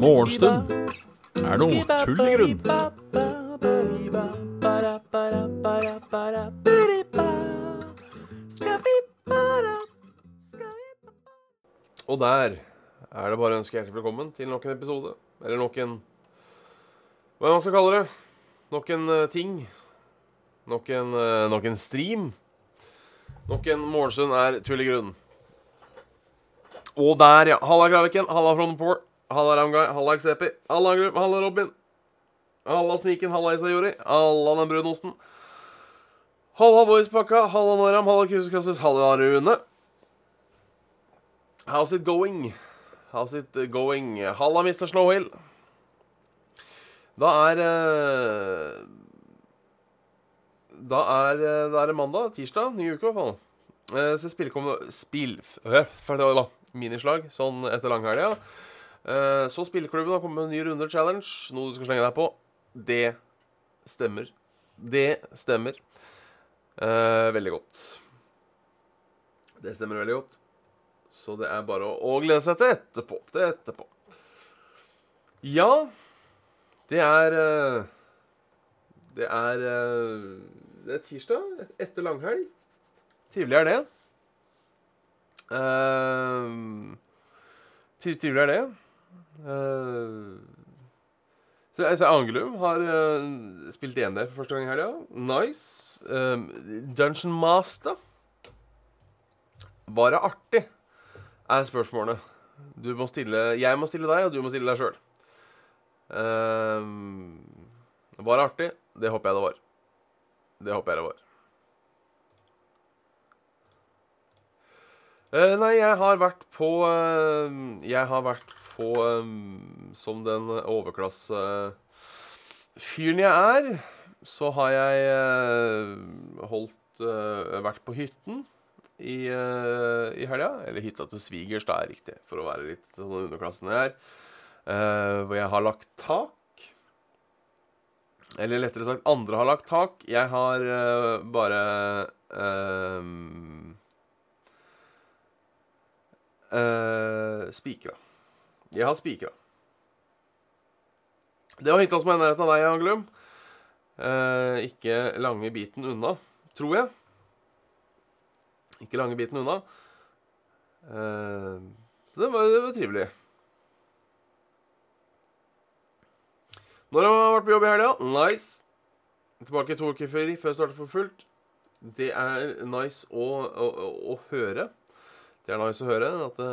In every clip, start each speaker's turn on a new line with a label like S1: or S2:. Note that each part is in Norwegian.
S1: Morgenstund er noe tull i grunn.
S2: Og der er det bare å ønske hjertelig velkommen til nok en episode. Eller nok en Hva er det man skal kalle det? Nok en eh, ting. Nok en, eh, nok en stream. Nok en morgenstund er grunnen. Og der, ja. Halla, Graviken. Halla, Frognerport. Halla, Ramguy. Halla, Xepi. Halla, Grum. Halla, Robin. Halla, Sniken. Halla, Isayori. Halla, den brunosten. Halla, Voicepakka. Halla, Noram. Halla, Krusekrosses. Halla, Rune. How's it going? How's it going? Halla, Mr. Snowhill. Da er eh, Eh, Da er det mandag. Tirsdag. Ny uke, i hvert fall. Eh, Så spiller kommer Spill... Ferdig. Minislag sånn etter langhelga. Eh, Så spilleklubben har kommet med en ny runde challenge. Noe du skal slenge deg på. Det stemmer. Det stemmer. Veldig godt. Det stemmer veldig godt. Så det er bare å, glede seg til etterpå. Til etterpå. Ja, det er Det er Det er tirsdag etter langhelg. Trivelig er det. Uh, trivelig er det. Uh, så altså, Angelum har uh, spilt DND for første gang i helga. Nice. Um, Dungeon Master. Var det artig? er spørsmålene. Du må stille Jeg må stille deg, og du må stille deg sjøl. Um, var det artig? Det håper jeg det var. Det håper jeg det var. Uh, nei, jeg har vært på uh, Jeg har vært på um, Som den overklassefyren jeg er, så har jeg holdt Vært på hytten i, uh, i helga. Eller hytta til svigers, da er riktig, for å være litt sånn underklassen jeg er. Uh, hvor jeg har lagt tak. Eller lettere sagt, andre har lagt tak. Jeg har uh, bare Spikra. Jeg har spikra. Det var hytta som er i nærheten av deg, Anglum. ikke lange biten unna, tror jeg. Ikke lange biten unna. Uh, så det var, det var, trivelig. Når har man vært på jobb i helga? Nice. Tilbake to uker før, jeg startet på fullt. Det er nice å, å, å, å, høre. Det er nice å høre at det,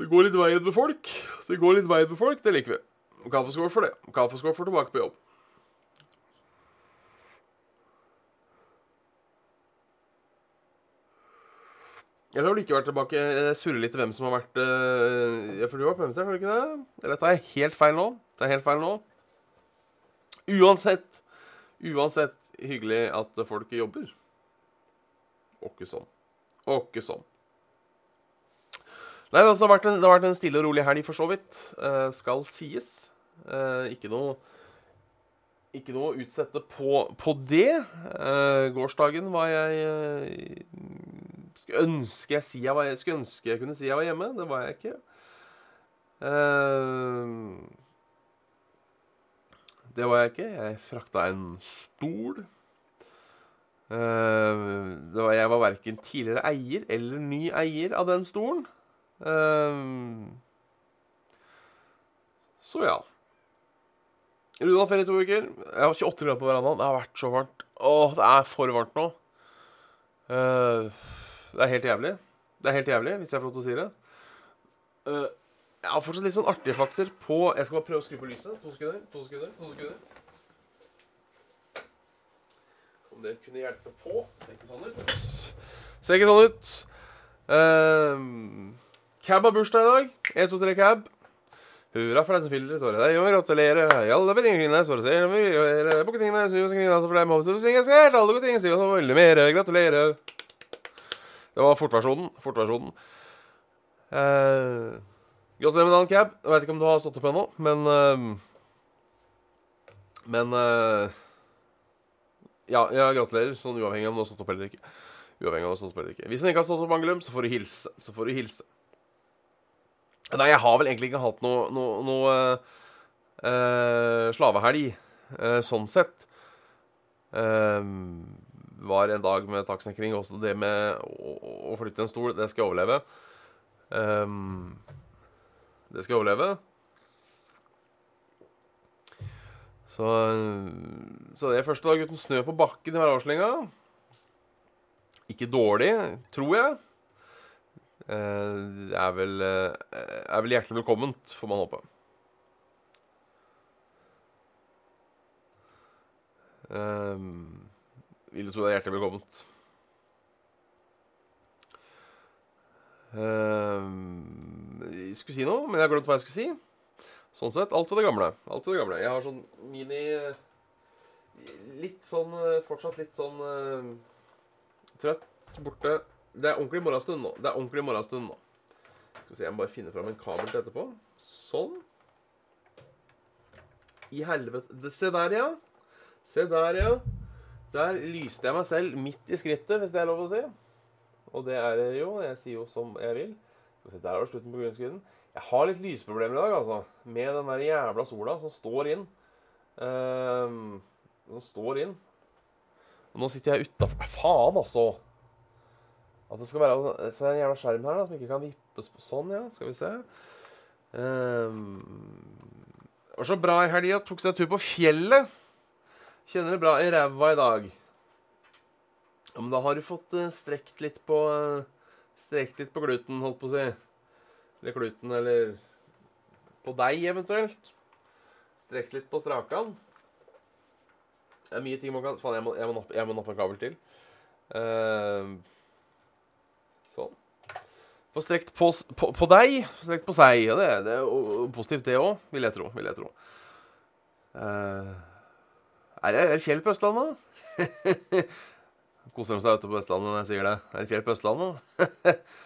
S2: det går litt veien med folk. Det går litt veien med folk, det liker vi. Kaffeskål for det. Kaffeskål for tilbake på jobb. Eller har vært tilbake? Jeg surrer litt til hvem som har vært uh, Ja, for du var permittert, har du ikke det? Eller tar jeg helt feil nå? Det er helt feil nå. Uansett, uansett hyggelig at folk jobber. Åkke sånn. Åkke sånn. Nei, det, har vært en, det har vært en stille og rolig helg, for så vidt. Eh, skal sies. Eh, ikke noe ikke noe å utsette på, på det. Eh, gårsdagen var jeg skulle ønske jeg, si jeg, var, skulle ønske jeg kunne si jeg var hjemme. Det var jeg ikke. Uh, det var jeg ikke. Jeg frakta en stol. Uh, var, jeg var verken tidligere eier eller ny eier av den stolen. Uh, så ja. Rudolf ferie i to uker. Jeg har 28 grader på verandaen. Det har vært så varmt. Åh, det er for varmt nå. Uh, det er helt jævlig. Det er helt jævlig, hvis jeg får lov til å si det. Uh, jeg har fortsatt litt sånn artige fakter på Jeg skal bare prøve å skru på lyset. To sekunder. To sekunder. to sekunder. Om det kunne hjelpe på. Ser ikke sånn ut. Ser ikke sånn ut. Uh, cab har bursdag i dag. 1, 2, 3 Cab. Hurra for deg som fyller år. Deg og gratulerer. Alle beringene står og ser Bukke tingene, snu og skrin, så for deg må du synge skjært. Alle gode ting, si og så veldig mer. Gratulerer. Det var fortversjonen. Fortversjonen. Eh, Gratulerer med dagen, Cab. Jeg veit ikke om du har stått opp ennå, men eh, Men eh, Ja, ja, gratulerer. Sånn uavhengig av om du har stått opp eller ikke. Uavhengig av om du har stått opp eller ikke. Hvis du ikke har stått opp, Angelum, så får du hilse. Så får du hilse. Nei, jeg har vel egentlig ikke hatt noe, noe, noe eh, slavehelg, eh, sånn sett. Eh, var en dag med taksnekring. Også det med å, å flytte en stol, det skal jeg overleve. Um, det skal jeg overleve. Så, så det er første dag uten snø på bakken i Verdalslenga. Ikke dårlig, tror jeg. Eh, det er vel, eh, er vel hjertelig velkomment, får man håpe. Um, vil tro det er hjertelig velkomment. Uh, jeg skulle si noe, men jeg har glemt hva jeg skulle si. Sånn sett, alt ved det gamle. Alt ved det gamle. Jeg har sånn mini Litt sånn Fortsatt litt sånn uh, trøtt, borte. Det er ordentlig morgenstund nå. Det er ordentlig morgenstund nå. Skal vi se, jeg må bare finne fram en kabel til etterpå. Sånn. I helvete Se der, ja. Se der, ja. Der lyste jeg meg selv midt i skrittet, hvis det er lov å si. Og det er det jo. Jeg sier jo som jeg vil. Der var slutten på grunnskuddene. Jeg har litt lysproblemer i dag, altså. Med den der jævla sola som står inn. Um, som står inn. Og nå sitter jeg utafor Faen, altså! At det skal være så er en jævla skjerm her da, som ikke kan vippes på sånn, ja. Skal vi se. Um, det var så bra i helga. Tok seg en tur på fjellet. Kjenner det bra i ræva i dag. Ja, Men da har du fått uh, strekt litt på uh, Strekt litt på gluten, holdt på å si. Eller kluten, eller på deg eventuelt. Strekt litt på strakan. Det er mye ting man kan Faen, jeg må, jeg må, nappe, jeg må nappe en kabel til. Uh, sånn. Få strekt på, på, på, deg, få strekt på seg. Og det, det er positivt, det òg, vil jeg tro. Vil jeg tro. Uh, er det fjell på Østlandet? Koser de seg ute på Østlandet når jeg sier det? Er det fjell på Østlandet?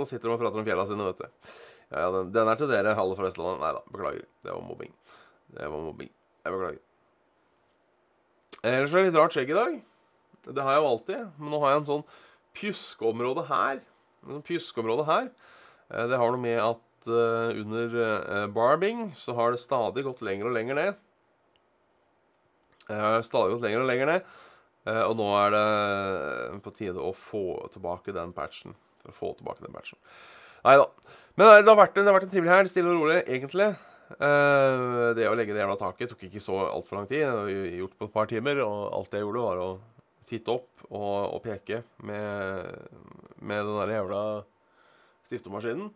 S2: Og sitter og prater om fjella sine, vet du. Ja, ja, den, den, er til dere, alle fra Vestlandet. Nei da, beklager. Det var mobbing. Det var mobbing. Jeg beklager. Ellers er det litt rart skjegg i dag. Det har jeg jo alltid. Men nå har jeg en sånn pjuskeområde her. En sånn pjuskeområde her. Eh, det har noe med at uh, under uh, barbing så har det stadig gått lenger og lenger ned. Det stadig gått lenger og lenger ned. Og nå er det på tide å få tilbake den patchen. For å få tilbake den patchen. Nei da. Men det har, vært det har vært en trivelig helg. Stille og rolig, egentlig. Det å legge det jævla taket tok ikke så altfor lang tid. Det har vi gjort på et par timer. Og alt jeg gjorde, var å titte opp og, og peke med, med den der jævla stiftemaskinen.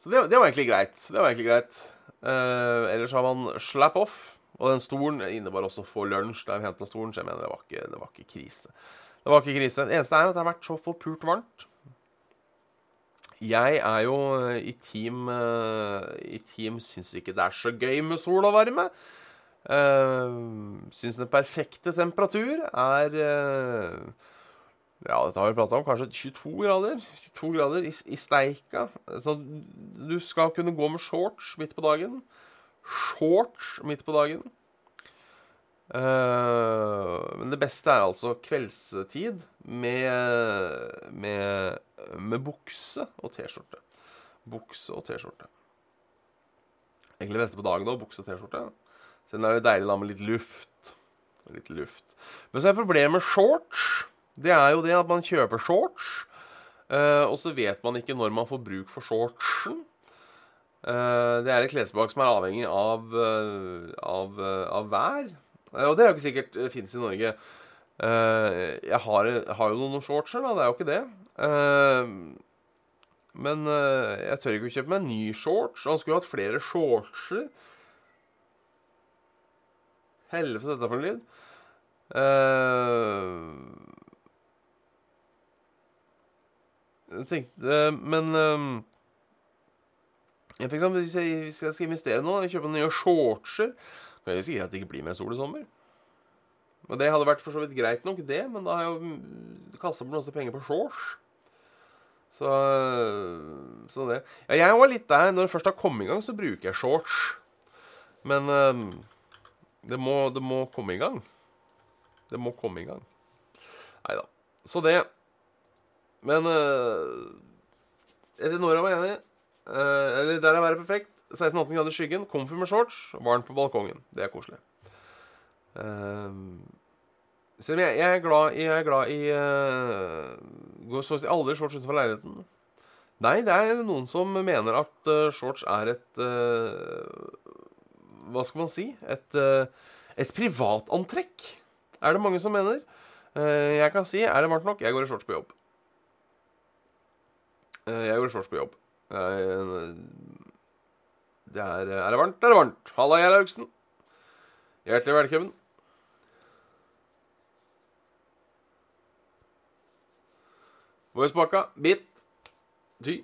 S2: Så det, det, var egentlig greit. Det var egentlig greit. Uh, ellers har man slap off. Og den stolen innebar også å få lunsj der vi henta stolen, så jeg mener det var, ikke, det var ikke krise. Det var ikke krise. Det eneste er at det har vært så forpult varmt. Jeg er jo i team I team syns ikke det er så gøy med sol og varme. Uh, syns den perfekte temperatur er uh, Ja, dette har vi prata om. Kanskje 22 grader. 22 grader i, i steika. Så du skal kunne gå med shorts midt på dagen shorts midt på dagen. Uh, men det beste er altså kveldstid med, med, med bukse og T-skjorte. Bukse og T-skjorte. Egentlig det beste på dagen òg, bukse og T-skjorte. Siden er det deilig da med litt luft. Litt luft. Men så er problemet shorts. Det er jo det at man kjøper shorts, uh, og så vet man ikke når man får bruk for shortsen. Uh, det er et klesplagg som er avhengig av, uh, av, uh, av vær. og det er jo ikke sikkert fins i Norge. jeg har, har, jo noen shortser, da. Det er jo ikke det. men jeg tør ikke å kjøpe meg en ny shorts. Han skulle jo hatt flere shortser. Helvete, dette for en lyd. Jeg tenkte Men for eksempel, hvis jeg skal investere nå, kjøpe nye shortser, kan jeg risikere at det ikke blir mer sol i sommer. Og Det hadde vært for så vidt greit nok, det, men da har jeg jo kasta bort masse penger på shorts. Så, så det Ja, jeg var litt der. Når det først har kommet i gang, så bruker jeg shorts. Men Det må, det må komme i gang. Det må komme i gang. Nei da. Så det Men uh, Nora var enig. Uh, eller der er været perfekt. 16-18 grader i skyggen. Komfy med shorts. Varmt på balkongen. Det er koselig. Uh, selv om jeg, jeg, er glad, jeg er glad i uh, Går så å si aldri shorts utenfor leiligheten. Nei, det er noen som mener at uh, shorts er et uh, Hva skal man si? Et, et privatantrekk. Er det mange som mener. jeg kan si er det varmt nok, jeg går i shorts på jobb. Jeg gjorde shorts på jobb. det er, er det varmt, er det varmt. Halla, jeg er Laugsen. Hjertelig velkommen. Voicepakka, bit, ty.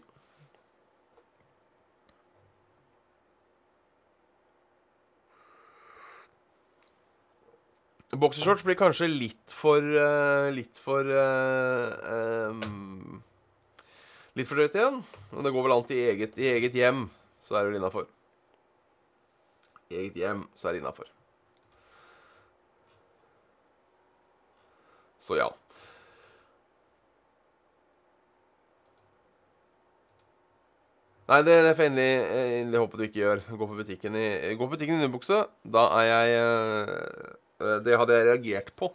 S2: Boksershorts blir kanskje litt for uh, Litt for uh, um, Litt for drøyt igjen. Men det går vel an til i eget, i eget hjem, så er det vel innafor. I eget hjem, så er det innafor. Så ja. Nei, det, det får jeg endelig håpe du ikke gjør. Gå på butikken i, gå på butikken i underbukse. Da er jeg uh, Det hadde jeg reagert på.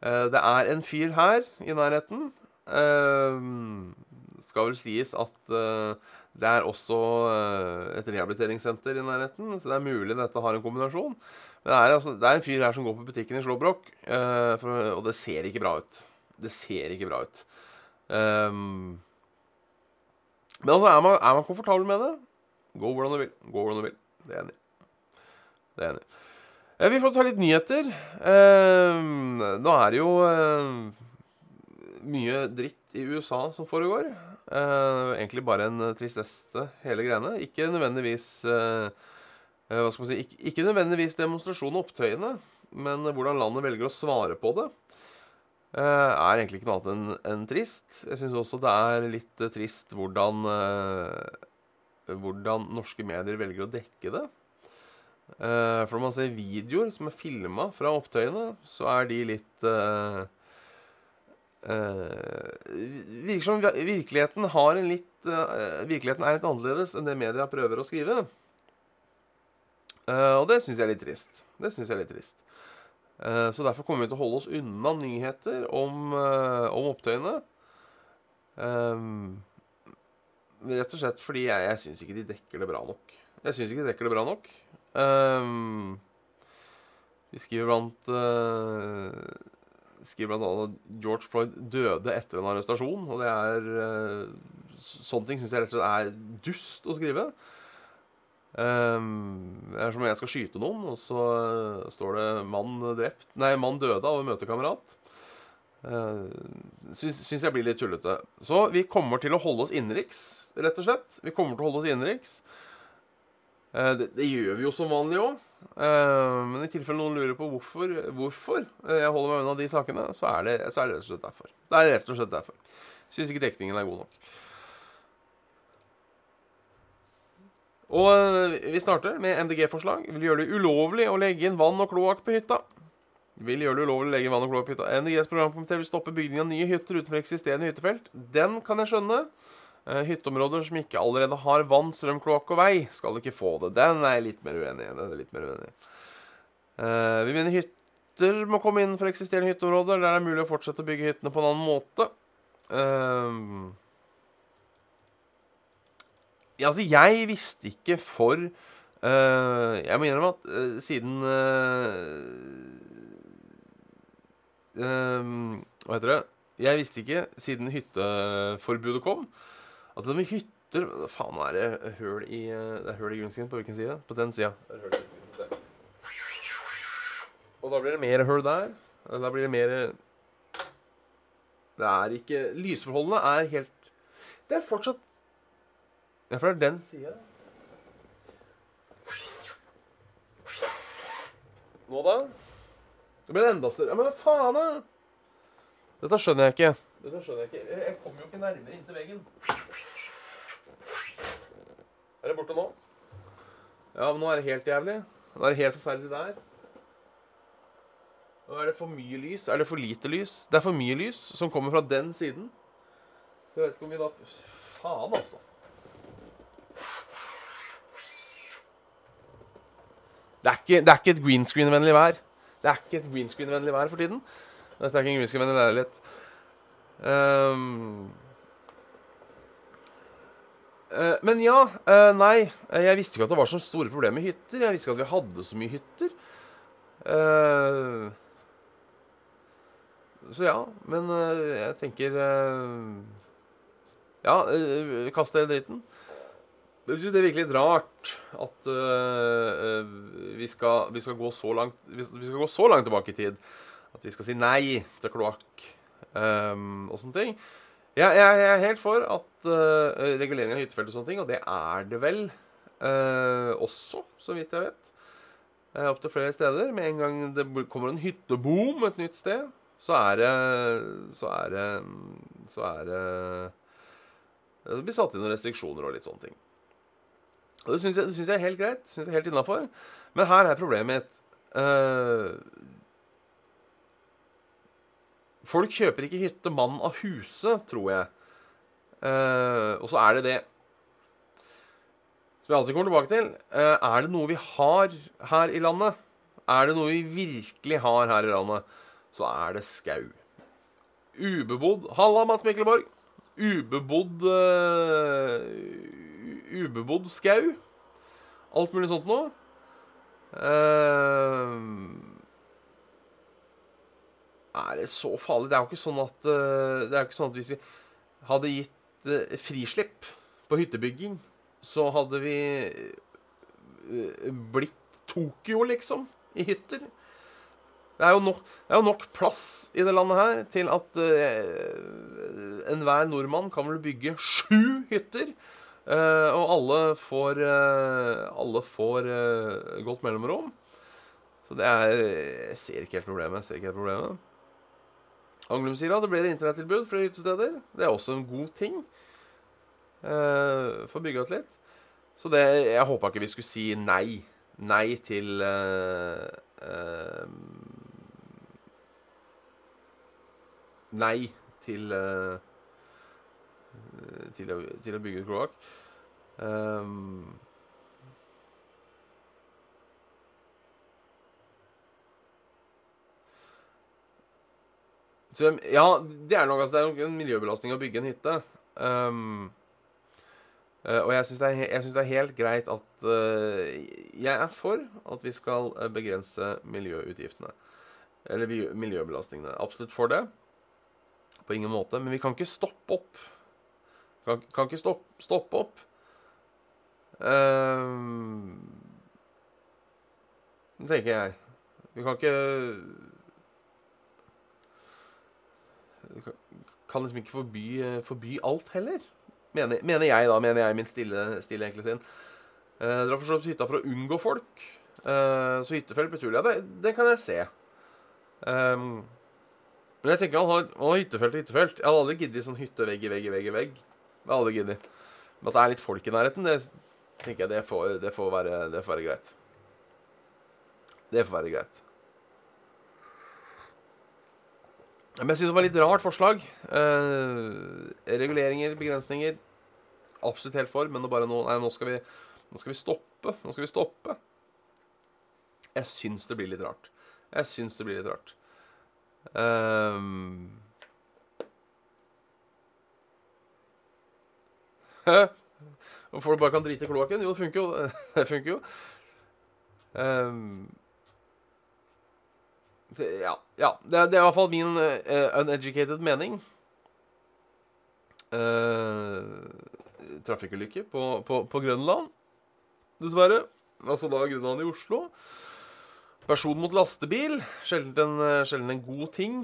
S2: Uh, det er en fyr her i nærheten. Skal vel sies at det er også et rehabiliteringssenter i nærheten, så det er mulig dette har en kombinasjon. Men det er, altså, det er en fyr her som går på butikken i Slåbrok, og det ser ikke bra ut. Det ser ikke bra ut. Um, men altså, er man, er man, komfortabel med det, gå hvordan du vil. Gå hvordan du vil. Det er enig. Det er enig. Eh, vi får ta litt nyheter. Eh, nå er det jo eh, mye dritt i USA som foregår. Eh, egentlig bare en tristeste, hele greiene. Ikke nødvendigvis eh, eh, Hva skal man si ikke, ikke nødvendigvis demonstrasjon og opptøyene, men hvordan landet velger å svare på det. Eh, er egentlig ikke noe annet enn en trist. Jeg syns også det er litt trist hvordan, hvordan norske medier velger å dekke det. For når man ser videoer som er filma fra opptøyene, så er de litt Virker som virkeligheten har en litt Virkeligheten er litt annerledes enn det media prøver å skrive. og det syns jeg er litt trist. Det syns jeg er litt trist. Eh, så derfor kommer vi til å holde oss unna nyheter om, eh, om opptøyene. Um, rett og slett fordi jeg, jeg syns ikke de dekker det bra nok. Jeg syns ikke de dekker det bra nok. Um, de skriver blant uh, skriver annet at George Floyd døde etter en arrestasjon. Og det er uh, Sånne ting syns jeg rett og slett er dust å skrive. Um, det er som om jeg skal skyte noen, og så uh, står det 'mann drept' Nei, 'mann døde av en møtekamerat'. Uh, syns, syns jeg blir litt tullete. Så vi kommer til å holde oss innenriks, rett og slett. Vi kommer til å holde oss innenriks. Uh, det, det, gjør vi jo som vanlig òg. Uh, men i tilfelle noen lurer på hvorfor, hvorfor jeg holder meg unna de sakene, så er, det, så er det rett og slett derfor. Det er rett og slett derfor. Syns ikke dekningen er god nok. Og eh, vi starter med MDG-forslag. Vil gjøre det ulovlig å legge inn vann og kloakk på hytta. Vil gjøre det ulovlig å legge inn vann og kloakk på hytta. MDGs programkomité vil stoppe bygging av nye hytter utenfor eksisterende hyttefelt. Den kan jeg skjønne. Uh, hytteområder som ikke allerede har vann, strøm, kloakk og vei, skal ikke få det. Den er jeg litt mer uenig i. Uh, vi mener hytter må komme inn for eksisterende hytteområder der det er mulig å fortsette å bygge hyttene på en annen måte. Uh, ja, altså, jeg visste ikke for uh, Jeg må innrømme at siden Hva heter det? Jeg visste ikke siden hytteforbudet kom, at det med hytter Faen, er det høl i Det er høl i grunnskrinet? på hvilken side? På den sida. Og da blir det mer høl der. Da blir det mer Det er ikke Lysforholdene er helt Det er fortsatt ja, for det er den sida. Nå, da? Det blir enda større. Ja, men faen, da? Dette skjønner jeg ikke. Dette skjønner Jeg ikke. Jeg kommer jo ikke nærmere inntil veggen. Er det borte nå? Ja, men nå er det helt jævlig. Nå er det helt forferdelig der. Og er det for mye lys? Er det for lite lys? Det er for mye lys som kommer fra den siden. Jeg vet ikke om vi da Faen, altså. Det er ikke, det er ikke et green screen-vennlig vær. Det er ikke et green screen-vennlig vær for tiden. Dette er ikke en green screen-vennlig leilighet. Um, uh, men ja, uh, nei. Jeg visste ikke at det var så store problemer med hytter. Jeg visste ikke at vi hadde så mye hytter. Så ja, men jeg tenker Ja, kast det i dritten. Jeg syns det er litt rart at vi, skal, vi, skal, gå så langt Vi skal gå så langt tilbake i tid at vi skal si nei til kloakk og sånne ting. Ja, jeg, er helt for at uh, regulering av hyttefelt og sånne ting, og det er det vel uh, også, så vidt jeg vet. Uh, Opptil flere steder. Med en gang det kommer en hytteboom et nytt sted, så er det Så er det Så er det Det blir satt inn noen restriksjoner og litt sånne ting. Og det syns jeg, jeg, er helt greit. Synes jeg er helt innafor. Men her er problemet mitt uh, Folk kjøper ikke hytte mann av huset, tror jeg. Uh, og så er det det Som jeg alltid kommer tilbake til. Uh, er det noe vi har her i landet? Er det noe vi virkelig har her i landet, så er det skau. Ubebodd Halla, Mats Mikkelborg. Ubebodd uh, ubebodd skau. Alt mulig sånt noe. Uh, er det så farlig? Det er jo ikke sånn at uh, Det er ikke sånn at hvis vi hadde gitt uh, frislipp på hyttebygging, så hadde vi blitt Tokyo, liksom, i hytter. Det er, nok, det er jo nok, plass i det landet her til at uh, enhver nordmann kan vel bygge sju hytter. Uh, og alle får, uh, alle får godt mellomrom. Så det er Jeg ser ikke helt problemet. Jeg ser ikke helt problemet. Anglum sier at det blir internettilbud flere hyttesteder. Det er også en god ting for å bygge ut litt. Så det, jeg håpa ikke vi skulle si nei. Nei til Nei til til å, til å bygge ut kloakk. Um, så, ja, det er nok altså, det er en miljøbelastning å bygge en hytte. Um, og jeg syns det, det, er helt greit at uh, Jeg er for at vi skal uh, begrense miljøutgiftene. Eller miljøbelastningene. Absolutt for det. På ingen måte. Men vi kan ikke stoppe opp. Kan, kan ikke stopp, stoppe opp Uh, det tenker jeg. Vi kan ikke Vi kan liksom ikke forby, forby alt heller. Mener, mener, jeg, da. Mener jeg min stille, stille enkle sinn. Eh, dra for så hytta for å unngå folk. Eh, så hyttefelt betyr det, det, det kan jeg se. Um, men jeg tenker han har, han har hyttefelt og hyttefelt. Jeg hadde aldri giddet sånn hytte vegg i vegg i vegg i vegg. Jeg hadde aldri giddet. Men at det er litt folk i nærheten, det tenker jeg det får, det får, være, det får være greit. Det får være greit. Men jeg syns det var litt rart forslag. Eh, reguleringer, begrensninger. Absolutt helt for, men nå bare nå Nei, nå skal vi, nå skal vi stoppe. Nå skal vi stoppe. Jeg syns det blir litt rart. Jeg syns det blir litt rart. Um, Og folk bare kan drite i kloakken. Jo, det funker jo. Det funker jo. Um, det, ja, ja. Det, det, er i hvert fall min uh, uneducated mening. Uh, Trafikkulykke på, på, på, Grønland, dessverre. Altså da Grønland i Oslo. Person mot lastebil. Sjelden en, sjelden en god ting.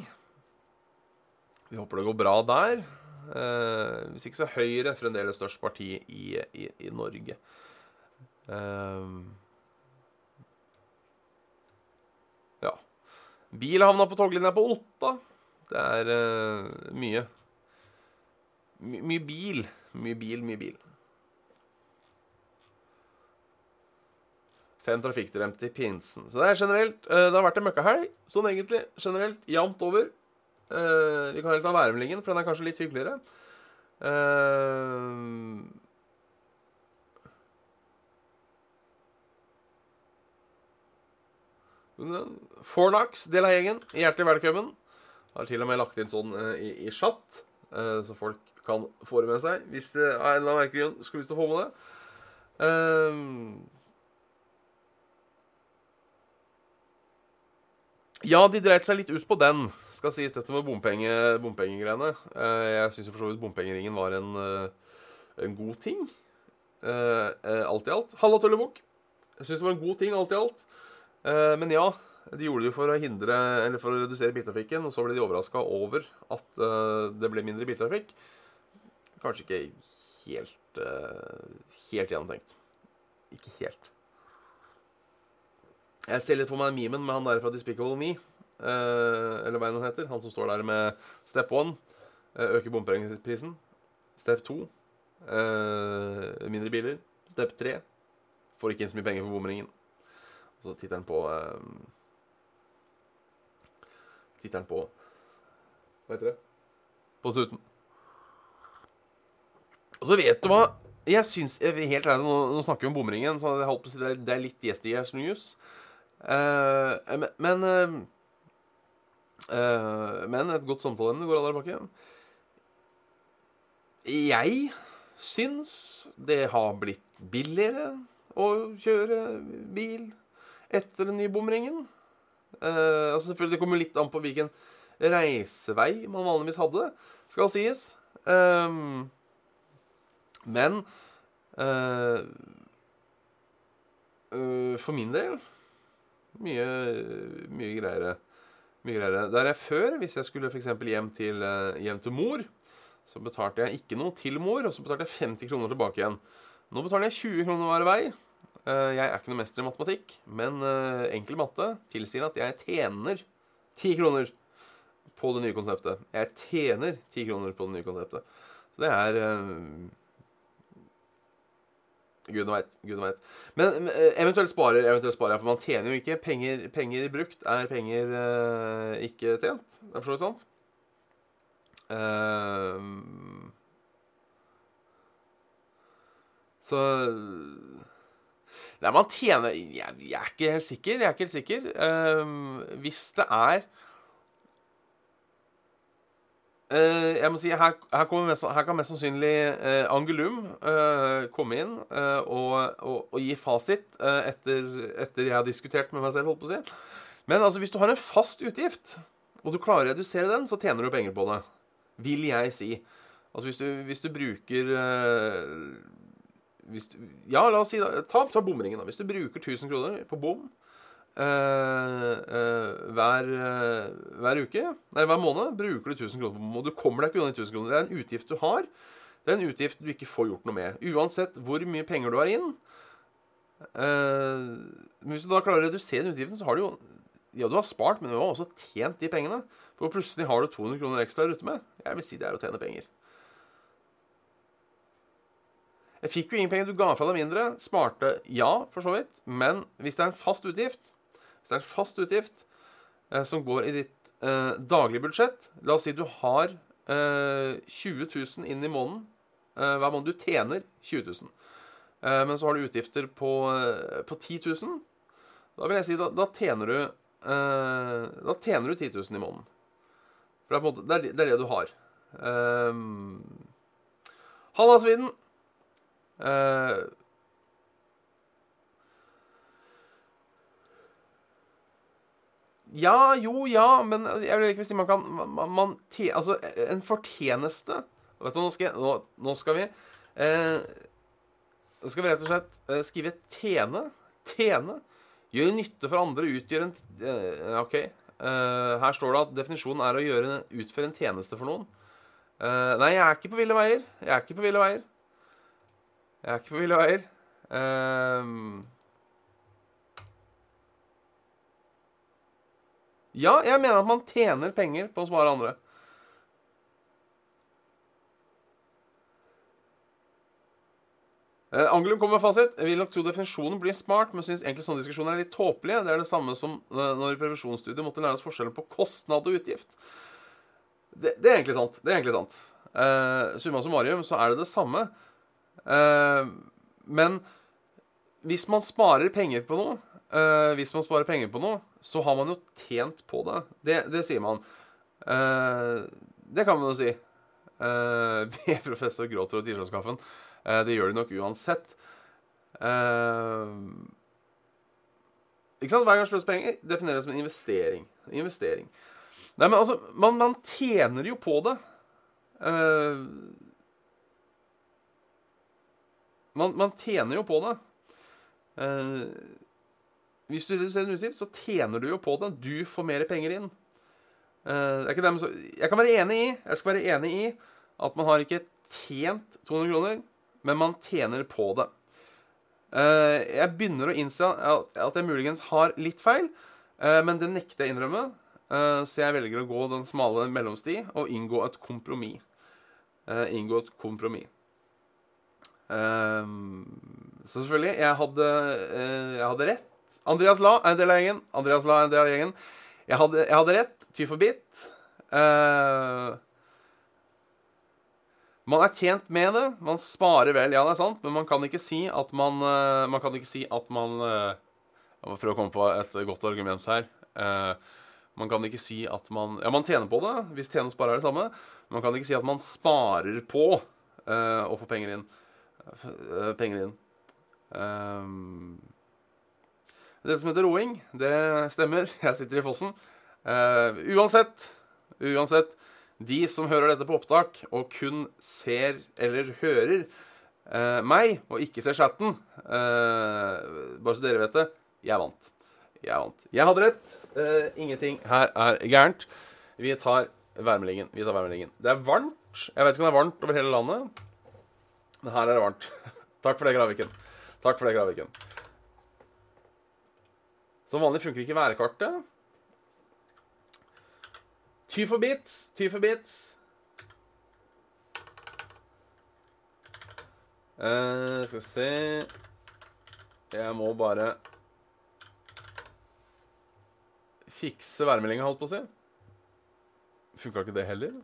S2: Vi håper det går bra der. Uh, hvis ikke så er Høyre fremdeles størst parti i, i, i Norge. Uh, ja. Bil havna på toglinja på Otta. Det er uh, mye. My, mye bil. Mye bil, mye bil. Fem trafikkdrepte i pinsen. Så det er generelt uh, Det har vært en møkkahelg, sånn egentlig. Generelt jevnt over. Uh, vi kan helt ta værmeldingen, for den er kanskje litt hyggeligere. Eh, Fornax, del av gjengen. Hjertelig velkommen. Har til og med lagt inn sånn eh, i, i chat, eh, så folk kan få det med seg hvis det av en eller annen merkelig grunn skulle lyst å få med det. Um, ja, de dreit seg litt ut på den, skal sies, dette med bompenge, bompengegreiene. Jeg syns for så vidt bompengeringen var en, en god ting. Alt i alt. Halla, Tøllebukk. Jeg syns det var en god ting, alt i alt. Eh, men ja, de gjorde det jo for å hindre, eller for å redusere biltrafikken, og så ble de overraska over at eh, det ble mindre biltrafikk. Kanskje ikke helt eh, helt gjennomtenkt. Ikke helt. Jeg ser litt for meg memen med han der fra Despicable Me. eller hva enn han heter. Han som står der med step one. øke bompengeprisen. Step eh, mindre biler. Step tre. Får ikke inn så mye penger for bomringen. Og så titter han på eh, Tittelen på Hva heter det? På snuten. Og så vet du hva Jeg syns Helt ærlig, nå, nå snakker vi om bomringen, så jeg holdt på å si det er, det er litt yesteryears news. Uh, men men, uh, men et godt samtaleemne går aldri bakke. Jeg syns det har blitt billigere å kjøre bil etter den nye bomringen. Uh, altså selvfølgelig Det kommer litt an på hvilken reisevei man vanligvis hadde, skal sies. Um, men uh, uh, for min del mye, mye greiere. Mye greiere. Der jeg før, hvis jeg skulle f.eks. Hjem, til, hjem til mor, så betalte jeg ikke noe til mor, og så betalte jeg 50 kroner tilbake igjen. Nå betaler jeg 20 kroner hver vei. Jeg er ikke noe mester i matematikk, men enkel matte tilsier at jeg tjener 10 kroner på det nye konseptet. Jeg tjener 10 kroner på det nye konseptet. Så det er Gud veit. Gud veit. Men eventuelt sparer, eventuelt sparer jeg, for man tjener jo ikke. Penger, penger brukt er penger uh, ikke tjent. Det er for så vidt sant. Uh, så Nei, man tjener jeg, jeg, er ikke helt sikker. Jeg er ikke helt sikker. Uh, hvis det er Uh, jeg må si, Her, her, mest, her kan mest sannsynlig uh, Angulum uh, komme inn og, og, og, gi fasit etter, etter, jeg har diskutert med meg selv. holdt på å si. Men altså, hvis du har en fast utgift, og du klarer å redusere den, så tjener du penger på det. Vil jeg si. Altså hvis du, hvis du bruker du, Ja, la oss si da, ta, ta bomringen. da. Hvis du bruker 1000 kroner på bom eh, eh, hver, uh, hver, uke Nei, hver måned bruker du 1000 kroner på bom. Og du kommer deg ikke unna 1000 kroner. Det er en utgift du har. Det er en utgift du ikke får gjort noe med. Uansett hvor mye penger du har inn. Eh, hvis du da klarer å redusere den utgiften, så har du jo Ja, du har spart, men du har også tjent de pengene. For plutselig har du 200 kroner ekstra å rutte med. Jeg vil si det er å tjene penger. Jeg fikk jo ingen penger. Du ga fra deg mindre. Smarte, ja, for så vidt. Men hvis det er en fast utgift hvis det er en fast utgift eh, som går i ditt eh, daglige budsjett La oss si du har eh, 20 000 inn i måneden. Eh, hver måned du tjener 20 000. Eh, men så har du utgifter på, eh, på 10 000. Da vil jeg si da, da tjener du Da tjener du 10 000 i måneden. For det er, måte, det, er, det, er det du har. Um, Halla, Sviden. Uh, Ja, jo, ja, men jeg vil ikke si man kan man, man te, Altså, en fortjeneste Vet du, nå skal, nå, nå skal vi eh, Nå skal vi rett og slett eh, skrive 'tjene'. Tjene. Gjøre nytte for andre, utgjøre en eh, OK. Eh, her står det at definisjonen er å utføre en tjeneste for noen. Eh, nei, jeg er ikke på ville veier. Jeg er ikke på ville veier. Jeg er ikke på ville veier. Um, Ja, jeg mener at man tjener penger på å spare andre. Uh, Angelum kommer med fasit. Jeg vil nok tro definisjonen blir smart, men syns egentlig sånne diskusjoner er litt tåpelige. Det er det samme som uh, når i previsjonsstudiet måtte lære oss forskjellen på kostnad og utgift. Det, det er egentlig sant. Det er egentlig sant. Uh, summa summarum så er det det samme. Uh, men hvis man sparer penger på noe, hvis man sparer penger på noe, så har man jo tjent på det. Det, det sier man. det kan man jo si. Uh, B-professor gråter over tirsdagskaffen. Det gjør de nok uansett. Ikke sant? Hver gang sløser penger defineres som en investering. Investering. Nei, men altså, man, man tjener jo på det. Man, man, tjener jo på det. Uh, hvis du reduserer en utgift, så tjener du jo på det. Du får mer penger inn. Dem, så, jeg kan være enig i Jeg skal være enig i at man har ikke tjent 200 kroner, men man tjener på det. Uh, jeg begynner å innse at, jeg muligens har litt feil, uh, men det nekter jeg å innrømme. så jeg velger å gå den smale mellomsti og inngå et kompromiss. inngå et kompromiss. Så selvfølgelig, jeg hadde, jeg hadde rett. Andreas La er en del av gjengen. Andreas La er en del av gjengen. Jeg hadde, jeg hadde rett. Ty for bit. Uh, man er tjent med det. Man sparer vel, ja, det er sant, men man kan ikke si at man uh, Man kan ikke si at man uh, Jeg må prøve å komme på et godt argument her. man kan ikke si at man Ja, man tjener på det, hvis tjene og spare er det samme. Man kan ikke si at man sparer på å få penger inn. Penger inn. det som heter roing, det stemmer. Jeg sitter i fossen. Uh, uansett, uansett De som hører dette på opptak og kun ser eller hører uh, meg, og ikke ser chatten uh, Bare så dere vet det jeg vant. Jeg vant. Jeg hadde rett. ingenting her er gærent. Vi tar værmeldingen. Vi tar værmeldingen. Det er varmt. Jeg vet ikke om det er varmt over hele landet. Her er det varmt. Takk for det, Graviken. Takk for det, Graviken. Som vanlig funker ikke værkartet. Ty for bits. Ty for bits. Uh, skal vi se Jeg må bare fikse værmeldinga, holdt på å si. Funka ikke det heller?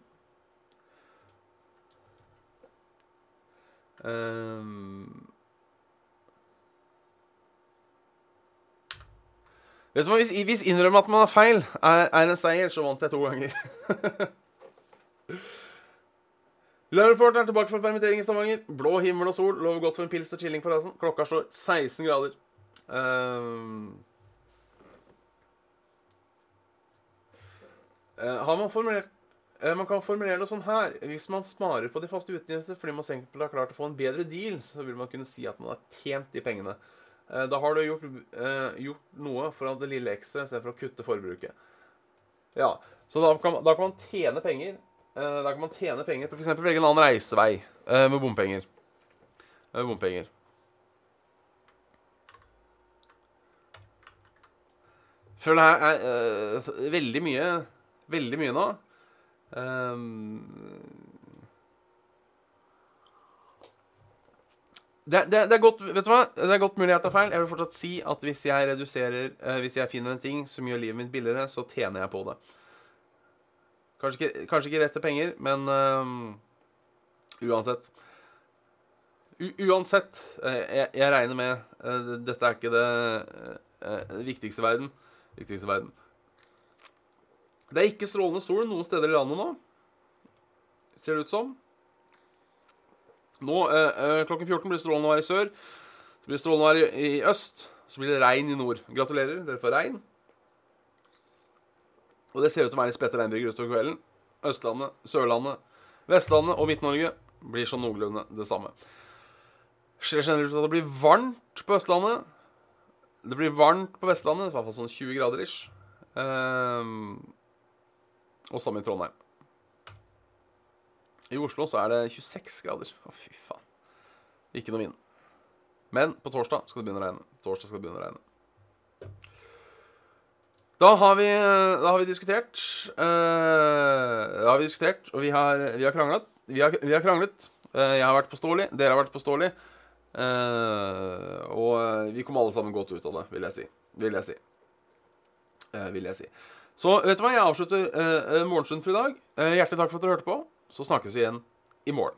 S2: Um, Vet du Hvis, hvis innrømme at man har feil, er, er en seier, så vant jeg to ganger. Lørreport er tilbake fra permittering i Stavanger. Blå himmel og sol lover godt for en pils og chilling på rasen. Klokka slår 16 grader. Um, uh, har man formulert Man kan formulere det sånn her. Hvis man sparer på de faste utgiftene fordi man har klart å få en bedre deal, så vil man kunne si at man har tjent de pengene. Eh, da har du gjort, eh, gjort noe for det lille ekstra istedenfor å kutte forbruket. Ja, Så da kan, da kan, man tjene penger eh, Da kan man tjene penger på f.eks. velge en annen reisevei med bompenger. Med bompenger. Føler det her er veldig mye Veldig mye nå. Um, Det, det, det, er godt, vet du hva? det er godt mulig jeg tar feil. Jeg vil fortsatt si at hvis jeg reduserer uh, Hvis jeg finner en ting som gjør livet mitt billigere, så tjener jeg på det. Kanskje ikke, kanskje ikke rett til penger, men um, uansett. U uansett, uh, jeg, jeg, regner med Dette er ikke det, det viktigste verden. Viktigste verden. Det er ikke strålende sol noen steder i landet nå. Ser det ut som. Nå, eh, eh, klokken 14 blir strålende vær i sør. Så blir det strålende vær i, i, øst. Så blir det regn i nord. Gratulerer, dere får regn. Og det ser ut til å være litt spredte regnbyger utover kvelden. Østlandet, Sørlandet, Vestlandet og Midt-Norge blir sånn noenlunde det samme. Ser generelt at det blir varmt på Østlandet. Det blir varmt på Vestlandet, i hvert fall sånn 20 grader ish. Um, og samme i Trondheim. I Oslo så er det 26 grader. Å, fy faen. Ikke noe vind. Men på torsdag skal det begynne å regne. Torsdag skal det begynne å regne. Da har vi, da har vi diskutert. Uh, da har vi diskutert, og vi har, vi har kranglet. Vi har, vi har kranglet. Uh, jeg har vært påståelig. Dere har vært påståelig. Uh, og eh, vi kom alle sammen godt ut av det, vil jeg si. Vil jeg si. Eh, vil jeg si. Så vet du hva, jeg avslutter uh, eh, Morgenstund for i dag. Uh, hjertelig takk for at dere hørte på. Så snakkes vi igjen i morgen.